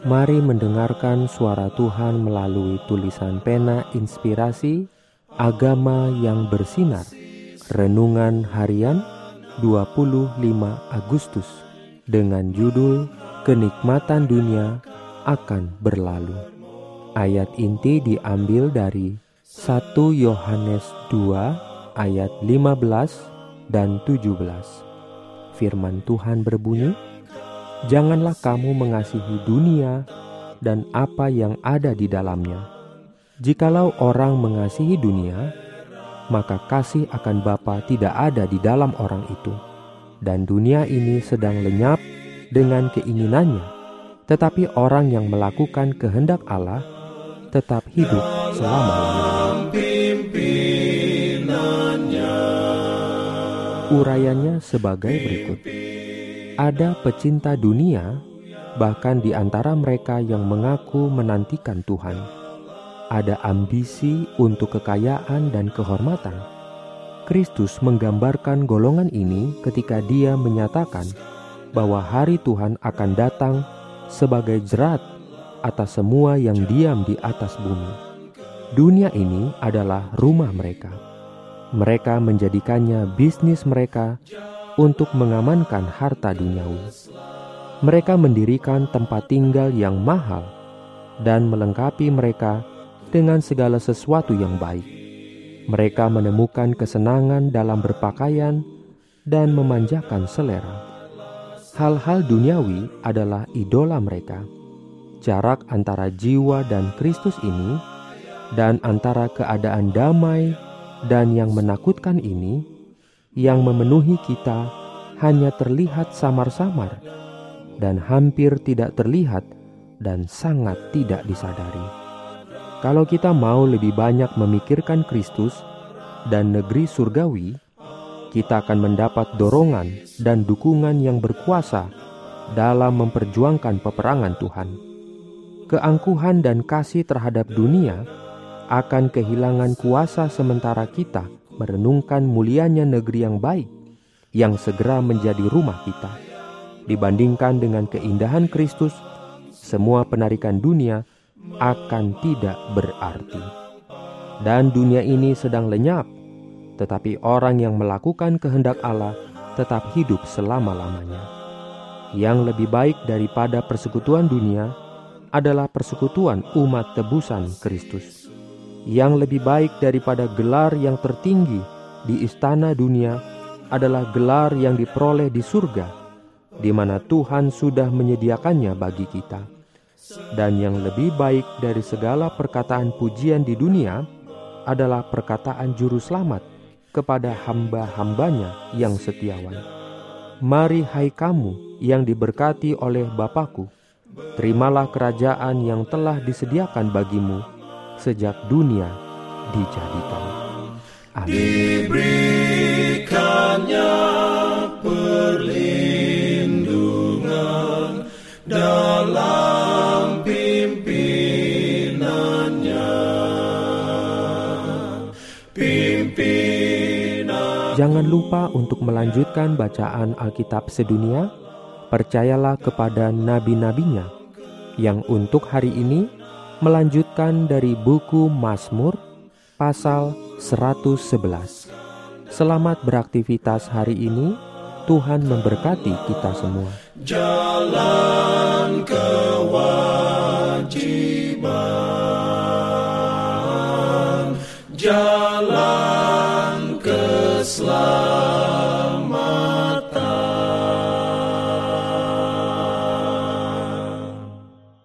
Mari mendengarkan suara Tuhan melalui tulisan pena inspirasi Agama yang bersinar Renungan harian 25 Agustus Dengan judul Kenikmatan dunia akan berlalu. Ayat inti diambil dari 1 Yohanes 2 ayat 15 dan 17 Firman Tuhan berbunyi, janganlah kamu mengasihi dunia dan apa yang ada di dalamnya. Jikalau orang mengasihi dunia, maka kasih akan Bapa tidak ada di dalam orang itu. Dan dunia ini sedang lenyap dengan keinginannya, tetapi orang yang melakukan kehendak Allah tetap hidup selama-lamanya. Sebagai berikut ada pecinta dunia, bahkan di antara mereka yang mengaku menantikan Tuhan. Ada ambisi untuk kekayaan dan kehormatan. Kristus menggambarkan golongan ini ketika Dia menyatakan bahwa hari Tuhan akan datang sebagai jerat atas semua yang diam di atas bumi. Dunia ini adalah rumah mereka. Mereka menjadikannya bisnis mereka untuk mengamankan harta duniawi. Mereka mendirikan tempat tinggal yang mahal dan melengkapi mereka dengan segala sesuatu yang baik. Mereka menemukan kesenangan dalam berpakaian dan memanjakan selera. Hal-hal duniawi adalah idola mereka. Jarak antara jiwa dan Kristus ini, dan antara keadaan damai dan yang menakutkan ini, yang memenuhi kita hanya terlihat samar-samar dan hampir tidak terlihat dan sangat tidak disadari. Kalau kita mau lebih banyak memikirkan Kristus dan negeri surgawi, kita akan mendapat dorongan dan dukungan yang berkuasa dalam memperjuangkan peperangan Tuhan. Keangkuhan dan kasih terhadap dunia akan kehilangan kuasa sementara kita merenungkan mulianya negeri yang baik yang segera menjadi rumah kita. Dibandingkan dengan keindahan Kristus, semua penarikan dunia akan tidak berarti. Dan dunia ini sedang lenyap, tetapi orang yang melakukan kehendak Allah tetap hidup selama-lamanya. Yang lebih baik daripada persekutuan dunia adalah persekutuan umat tebusan Kristus yang lebih baik daripada gelar yang tertinggi di istana dunia adalah gelar yang diperoleh di surga, di mana Tuhan sudah menyediakannya bagi kita. Dan yang lebih baik dari segala perkataan pujian di dunia adalah perkataan juru selamat kepada hamba-hambanya yang setiawan. Mari hai kamu yang diberkati oleh Bapakku, terimalah kerajaan yang telah disediakan bagimu sejak dunia dijadikan. Amin. Jangan lupa untuk melanjutkan bacaan Alkitab sedunia. Percayalah kepada nabi-nabinya yang untuk hari ini melanjutkan dari buku Mazmur pasal 111. Selamat beraktivitas hari ini. Tuhan memberkati kita semua. Jalan love.